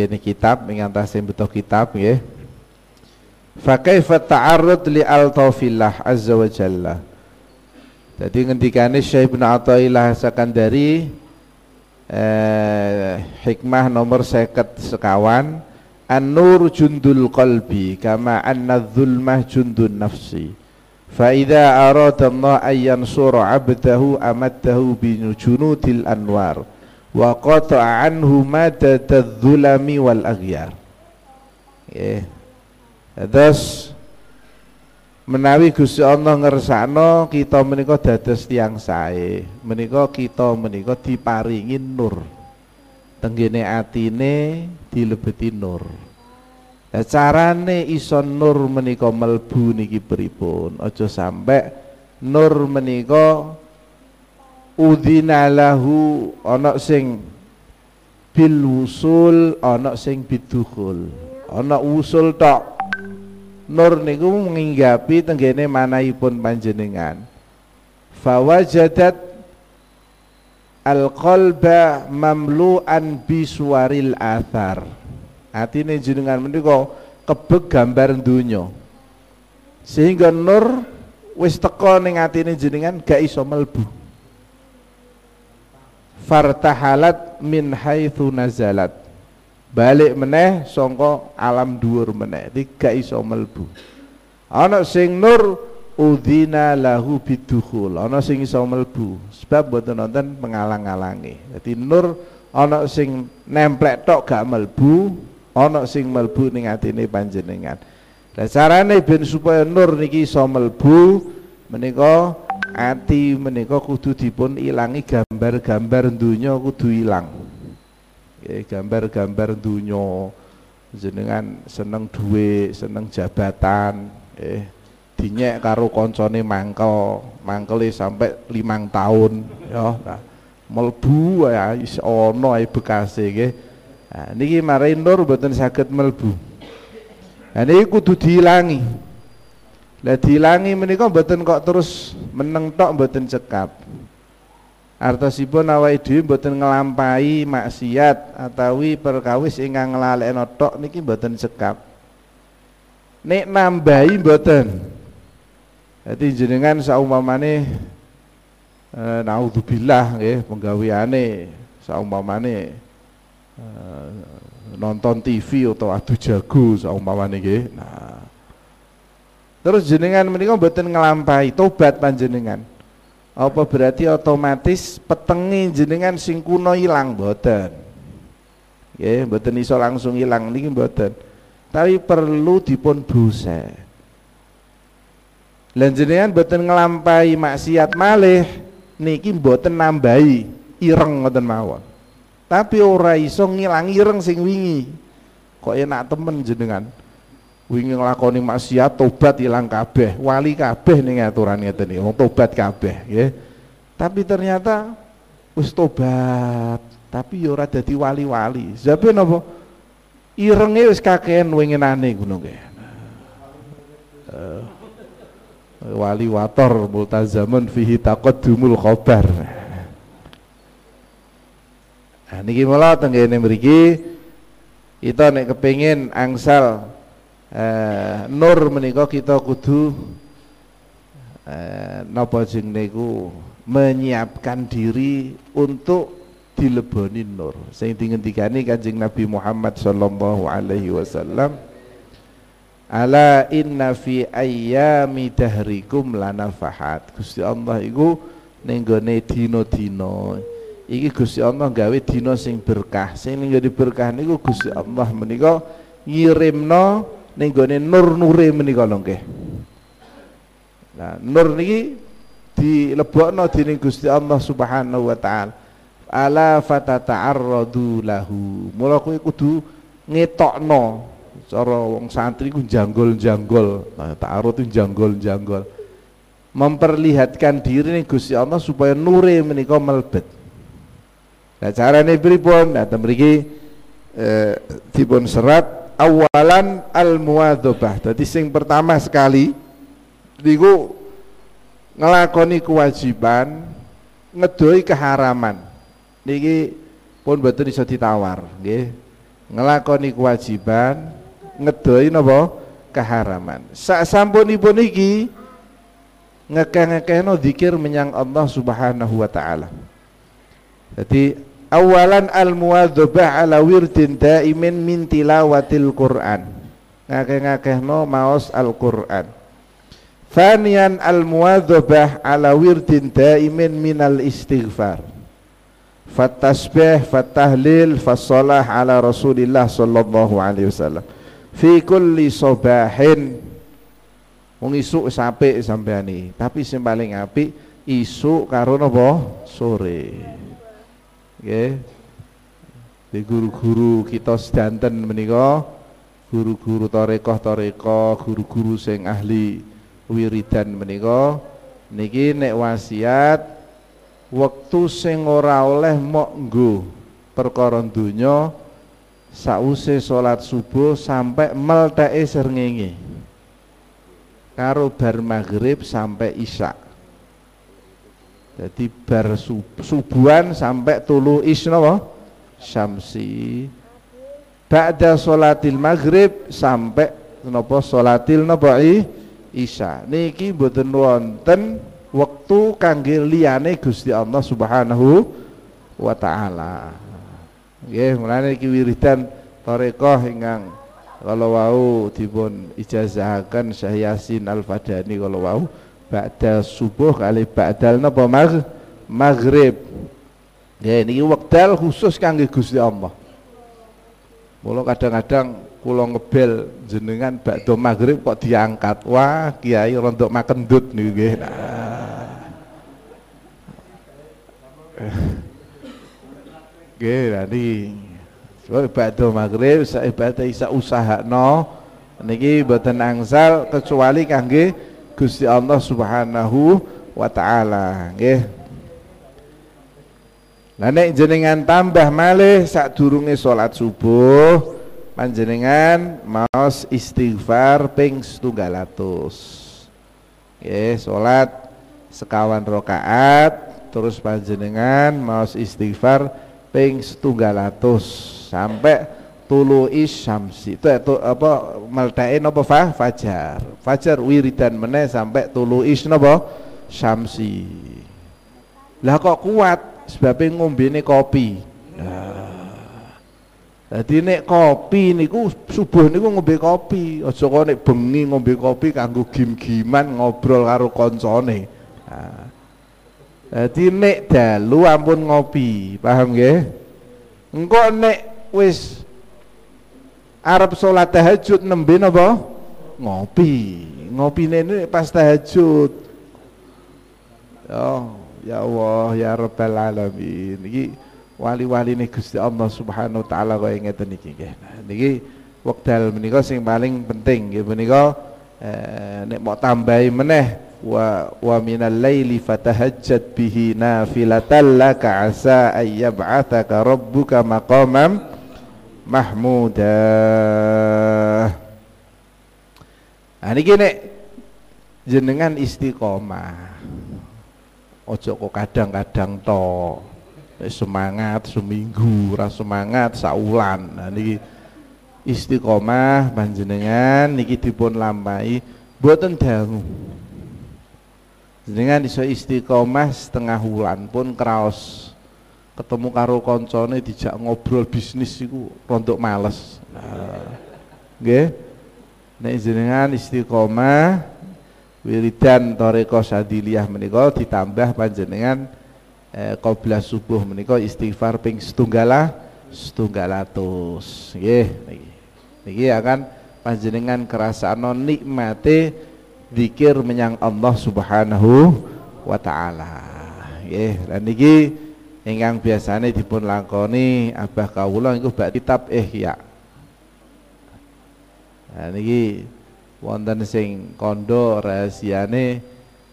tenggene kitab ing antase beto kitab nggih fa kaifa ta'arrud li altafillah azza wa jalla? Jadi ngendikane Syekh Ibnu Athaillah Sakandari eh, hikmah nomor seket sekawan An-nur jundul qalbi kama anna dzulmah jundun nafsi. Fa idza arada Allah an yansura 'abdahu amaddahu bi junudil anwar wa qata'a anhu madadadh-dhulami wal aghyar. Nggih. Terus menawi Gusti Allah ngersakno kita menika dados tiyang sae, menika kita menika diparingi nur tenggene atine dilebeti nur Nah, carane iso nur menika melbu niki pripun? Aja sampe nur menika udhina lahu ana sing bil usul ana sing bidukhul. Ana usul tok. Nur niku menginggapi tenggene manahipun panjenengan. Fawajadat al-qalba mamlu'an biswaril athar atine jenengan menika kebeg gambar dunya sehingga nur wis teko ning atine jenengan gak iso melbu fartahalat min haitsu nazalat. Balik meneh sangka alam dhuwur meneh. Iki gak iso melbu ana sing nur udhina lahu bidukhul. Ana sing iso mlebu. Sebab mboten nonton mengalang-alangi dadi nur ana sing nemplek tok gak mlebu ana sing mlebu ning atine panjenengan. Lah carane ben supaya nur niki iso mlebu menika ati menika kudu dipun ilangi gambar-gambar dunya kudu ilang. Gambar-gambar dunya jenengan seneng duit seneng jabatan eh dinyek karo koncone mangkel mangkele sampai limang tahun ya. Nah, melbu ya is ono ae bekase nggih. Nah, niki marai nur mboten melbu nah niki kudu diilangi lah diilangi menika mboten kok terus meneng tok mboten cekap artosipun awake dhewe mboten nglampahi maksiat atawi perkawis ingkang nglalekno tok niki mboten cekap nek nambahi mboten jadi jenengan saumpamane eh, naudzubillah nggih penggaweane saumpamane eh, nonton TV atau adu jago saumpamane nggih. Nah. Terus jenengan menika mboten nglampahi tobat panjenengan. Apa berarti otomatis petengi jenengan sing kuno ilang mboten. Nggih, mboten iso langsung ilang niki mboten. Tapi perlu dipun buset lan jenengan boten nglampahi maksiat malih niki boten nambahi ireng ngoten mawon tapi ora iso ngilangi ireng sing wingi kok enak temen jenengan wingi nglakoni maksiat tobat ilang kabeh. Wali kabeh ning aturan ngeten iki. Wong tobat kabeh nggih. Tapi ternyata wis tobat tapi ya ora dadi wali-wali. Sebab napa irenge wis kakean winginane ngono nggih. Uh, wali wator multazamun fihi taqaddumul khabar nah niki mula tenggene mriki kita nek kepengin angsal eh, nur menika kita kudu eh, napa jenenge menyiapkan diri untuk dileboni nur sing dingendikani Kanjeng Nabi Muhammad sallallahu alaihi wasallam Ala inna fi ayyami dahrikum lanafahat. Gusti Allah iku ning gone dina-dina. Iki Gusti Allah gawe dina sing berkah. Sing ning berkah niku Gusti Allah menika ngirimno ning gone nur-nure menika lho nggih. Nah, nur niki dilebokno dening Gusti Allah Subhanahu wa taala. Ala fatata'arradu lahu. Mula kuwi kudu ngetokno cara wong santri ku janggol-janggol nah, ta'arud itu janggol-janggol memperlihatkan diri nih Gusti Allah supaya nure menika melebet nah carane pripun nah mriki eh, dipun serat awalan al muadzabah dadi sing pertama sekali niku ngelakoni kewajiban ngedoi keharaman. Niki pun betul iso ditawar nggih. Ngelakoni kewajiban ngedoi napa keharaman. Sak sampunipun iki ngekeh-ngekehno zikir menyang Allah Subhanahu wa taala. Jadi awalan al muwadzabah ala wirdin daimin min tilawatil Quran ngakeh-ngakehno maos Al Quran Fanian al muwadzabah ala wirdin daimin minal istighfar Fattasbih, fattahlil, fassalah ala Rasulillah sallallahu alaihi wasallam. Fi kulli sobahin Wong isuk sampai sampeani, tapi sing paling apik isuk karo? Sore. Nggih. Di guru-guru kita sedanten menika guru-guru tarekoh-tarekoh, guru-guru sing ahli wiridan menika niki nek wasiat wektu sing ora oleh mok nggo perkara donya sause salat subuh sampai melteke srengenge karo bar maghrib sampai isya jadi bar subuhan sampai tulu is napa? Syamsi. Ba'da salatil maghrib sampai napa? Salatil napa isya. Niki mboten wonten waktu kangge liyane Gusti Allah Subhanahu wa taala. Nggih, mulane iki wiridan tarekah ingkang kalau wau dipun ijazahaken Syekh Yasin Al-Fadani kalau wau ba'da subuh kali ba'dal napa mag maghrib. Ya ini wekdal khusus kangge Gusti Allah. Mula kadang-kadang kula ngebel jenengan bakdo maghrib kok diangkat. Wah, kiai rontok makan dut niku nggih. Nggih, tadi ibadah maghrib, ibadah isa usaha no niki boten angsal kecuali kangge Gusti Allah Subhanahu wa taala, nggih. Lah nek jenengan tambah malih sadurunge salat subuh, panjenengan maos istighfar ping 700. Nggih, salat sekawan rakaat terus panjenengan maos istighfar ping setunggal sampai tulu isyamsi. Itu itu apa meltain apa fa fajar. Fajar wiridan meneh sampai tulu is napa? Syamsi. Lah kok kuat? Sebabnya ngombene kopi. Nah. Jadi nek kopi niku subuh niku ngombe kopi, aja kok nek bengi ngombe kopi kanggo gim-giman ngobrol karo koncone. Nah. Jadi nek dalu ampun ngopi, paham nggih? Engko nek wis arep salat tahajud nembe napa? Ngopi. Ngopine ini pas tahajud. Oh, ya Allah, ya Rabbal alamin. Iki wali-wali ini Gusti Allah Subhanahu wa taala kaya ngeten iki nggih. Nah, niki wekdal menika sing paling penting nggih menika eh, nek mau tambahi meneh wa wa minal laili fatahajjat bihi nafilatan laka asa ay yab'athaka rabbuka maqamam mahmuda nah niki jenengan istiqomah. Ojo kok kadang-kadang to semangat seminggu ras semangat saulan. Nah niki istiqomah panjenengan niki dipun lampahi. Boten dangu. Dengan iso istiqomah setengah bulan pun kraos ketemu karo koncone dijak ngobrol bisnis itu rontok males. Nah, nek jenengan istiqomah wiridan toreko sadiliyah menika ditambah panjenengan eh, qobla subuh menika istighfar ping setunggalah setunggalatus nggih. Niki niki akan panjenengan kerasaan nikmate zikir menyang Allah Subhanahu wa taala. Lan niki ingkang biasane dipun lakoni Abah kawula niku bak kitab Ihya. Nah niki wonten sing kondo rahasiane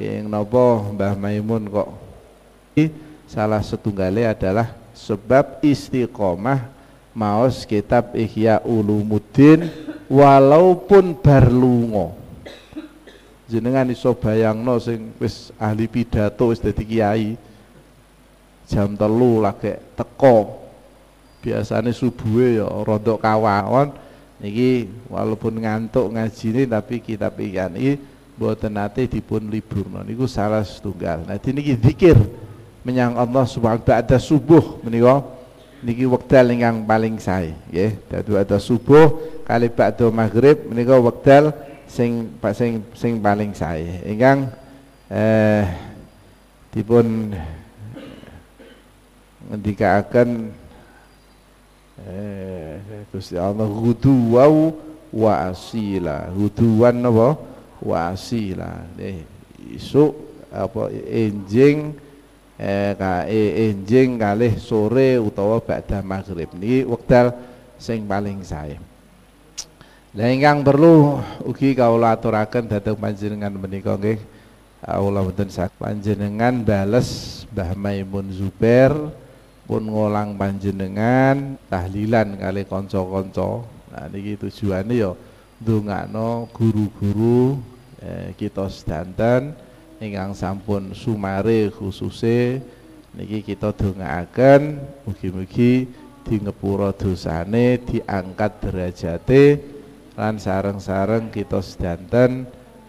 ing napa Mbah Maimun kok. Salah setunggale adalah sebab istiqomah maos kitab Ihya Ulumuddin walaupun barlungo jenengan iso bayangno sing wis ahli pidato wis dadi kiai jam telu lagi teko. Biasanya subuh ya rodok kawan niki walaupun ngantuk ngaji ini tapi kita ikan ini buat nate dipun libur niku salah setunggal. Nah niki zikir menyang Allah subhanahu ta'ala subuh menika. Niki wekdal ingkang paling sae nggih. Dadi ada subuh kali ba'da maghrib menika wekdal sing sing sing paling sae. Ingkang eh dipun ngendikaaken eh Gusti Allah huduwau wa asila. Huduwan napa wa asila. Eh isuk apa enjing eh ka enjing kalih sore utawa ba'da maghrib. Niki wekdal sing paling sae. Lah ingkang perlu ugi kawula aturaken dhateng panjenengan menika nggih. Kawula wonten sak panjenengan bales Mbah Maimun Zubair pun ngolang panjenengan tahlilan kali konco-konco nah niki tujuannya ya ndongakno guru-guru eh, kita sedanten ingkang sampun sumare khususe niki kita dongaaken mugi-mugi di ngepura dosane diangkat derajate lan sareng-sareng kita sedanten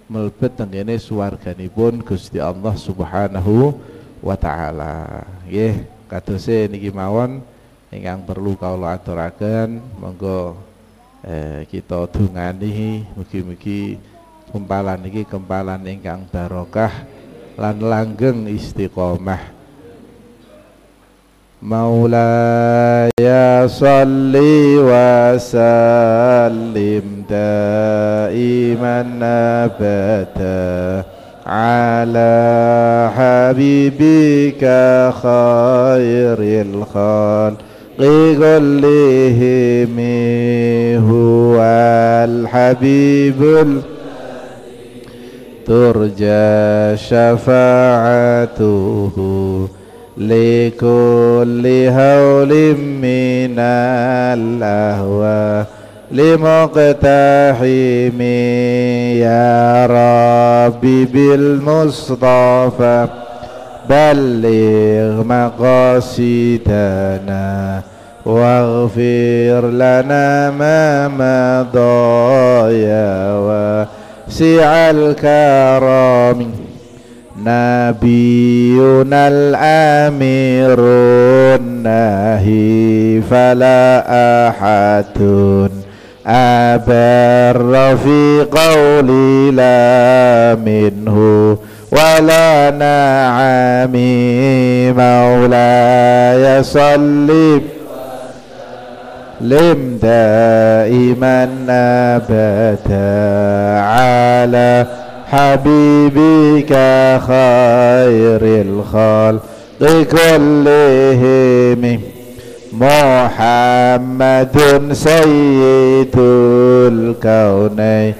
melebet tenggene suwarganipun Gusti Allah Subhanahu wa taala. Nggih kadose niki mawon ingkang perlu kaula aturaken monggo eh, kita dungani mugi-mugi kempalan niki kempalan ingkang barokah lan langgeng istiqomah. Salli wa sallim daiman abada على حبيبك خير الخلق كلهم هو الحبيب ترجى شفاعته لكل هول من الأهوال لمقتحم يا ربي بالمصطفى بلغ مقاصدنا واغفر لنا ما مضى يا واسع الكرم. نبينا الأمير النهي فلا أحد أبر في قولي لا منه ولا نعمي مولاي صل لم دائما أبدا على حبيبك خير الخلق كلهم. محمد سيد الكونين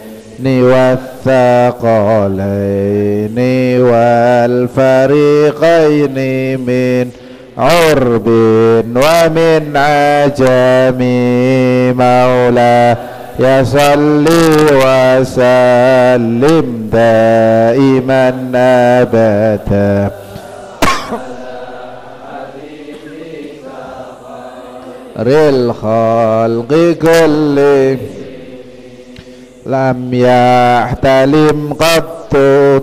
والثقلين والفريقين من عرب ومن عجم مولاه يصلي وسلم دائما أبدا. للخلق كل لم يحتلم قد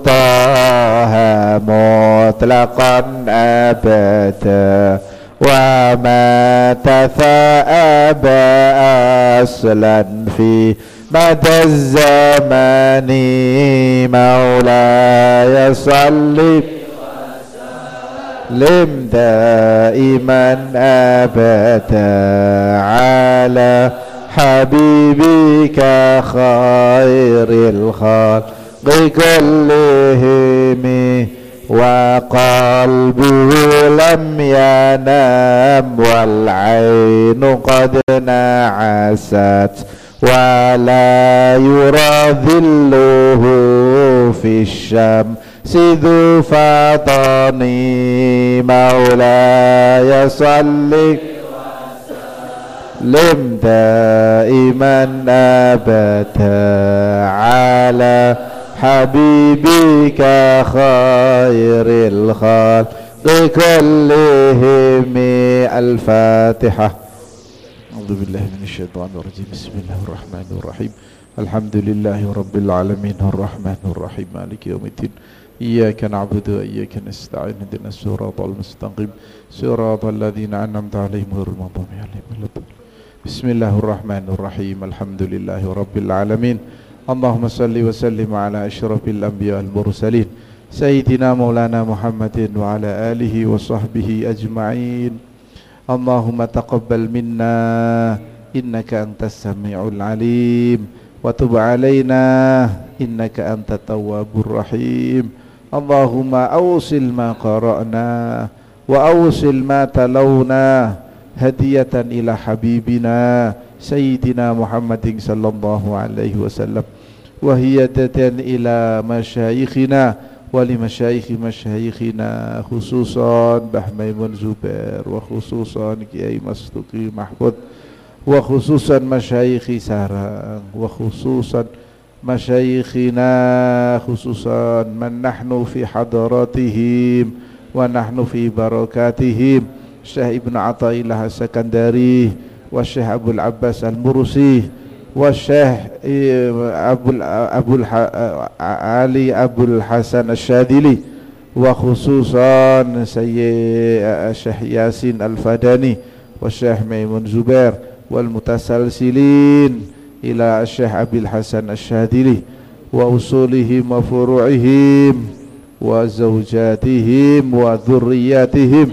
طه مطلقا أبدا وما تثاءب أصلا في مدى الزمان مولاي صلِّ لم دائما أبدا على حبيبك خير الخلق كلهم وقلبه لم ينام والعين قد نعست ولا يرى ظله في الشمس سذو فطني مولاي صل لم دائما أبدا على حبيبك خير الخلق كلهم. الفاتحة. أعوذ بالله من الشيطان الرجيم. بسم الله الرحمن الرحيم. الحمد لله رب العالمين الرحمن الرحيم. مالك يوم الدين. إياك نعبد وإياك نستعين اهدنا الصراط المستقيم. صراط الذين أنعمت عليهم غير المغضوب عليهم بسم الله الرحمن الرحيم. الحمد لله رب العالمين. اللهم صل وسلم على أشرف الأنبياء المرسلين سيدنا مولانا محمد وعلى آله وصحبه أجمعين. اللهم تقبل منا. إنك أنت السميع العليم. وتب علينا. إنك أنت التواب الرحيم. اللهم أوصل ما قرأنا وأوصل ما تلونا هدية إلى حبيبنا سيدنا محمد صلى الله عليه وسلم وهي إلى مشايخنا ولمشايخ مشايخنا خصوصا بحميمون زبير وخصوصا كياي مستقي محمود وخصوصا مشايخ سارang وخصوصا مشايخنا خصوصا من نحن في حضراتهم ونحن في بركاتهم. الشيخ ابن عطاء الله السكندري والشيخ أبو العباس المرسي والشيخ أبو أبو علي أبو الحسن الشاذلي وخصوصا سيد الشيخ ياسين الفداني والشيخ ميمون زبير والمتسلسلين. إلى الشيخ أبي الحسن الشاذلي وأصولهم وفروعهم وزوجاتهم وذرياتهم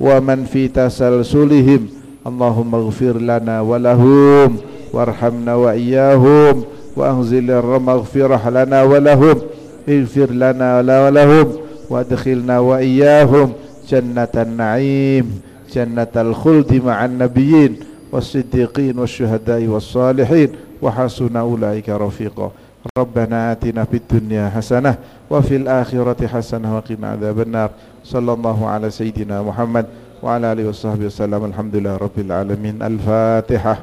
ومن في تسلسلهم. اللهم اغفر لنا ولهم وارحمنا وإياهم وأنزل المغفرة لنا ولهم اغفر لنا ولهم وادخلنا وإياهم جنة النعيم جنة الخلد مع النبيين والصديقين والشهداء والصالحين وحسن أولئك رفيقا. ربنا آتنا في الدنيا حسنة وفي الآخرة حسنة وقنا عذاب النار. صلى الله على سيدنا محمد وعلى آله وصحبه وسلم. الحمد لله رب العالمين. الفاتحة.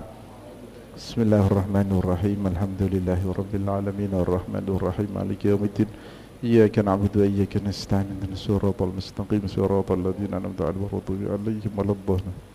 بسم الله الرحمن الرحيم. الحمد لله رب العالمين. الرحمن الرحيم. مالك يوم الدين. إياك نعبد وإياك نستعين. من الصراط المستقيم. صراط الذين أنعمت عليهم ولا الضالين.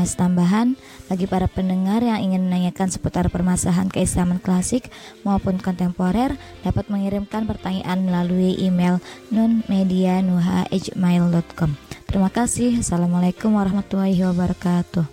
Informasi tambahan bagi para pendengar yang ingin menanyakan seputar permasalahan keislaman klasik maupun kontemporer dapat mengirimkan pertanyaan melalui email nunmedianuha@gmail.com. Terima kasih. Assalamualaikum warahmatullahi wabarakatuh.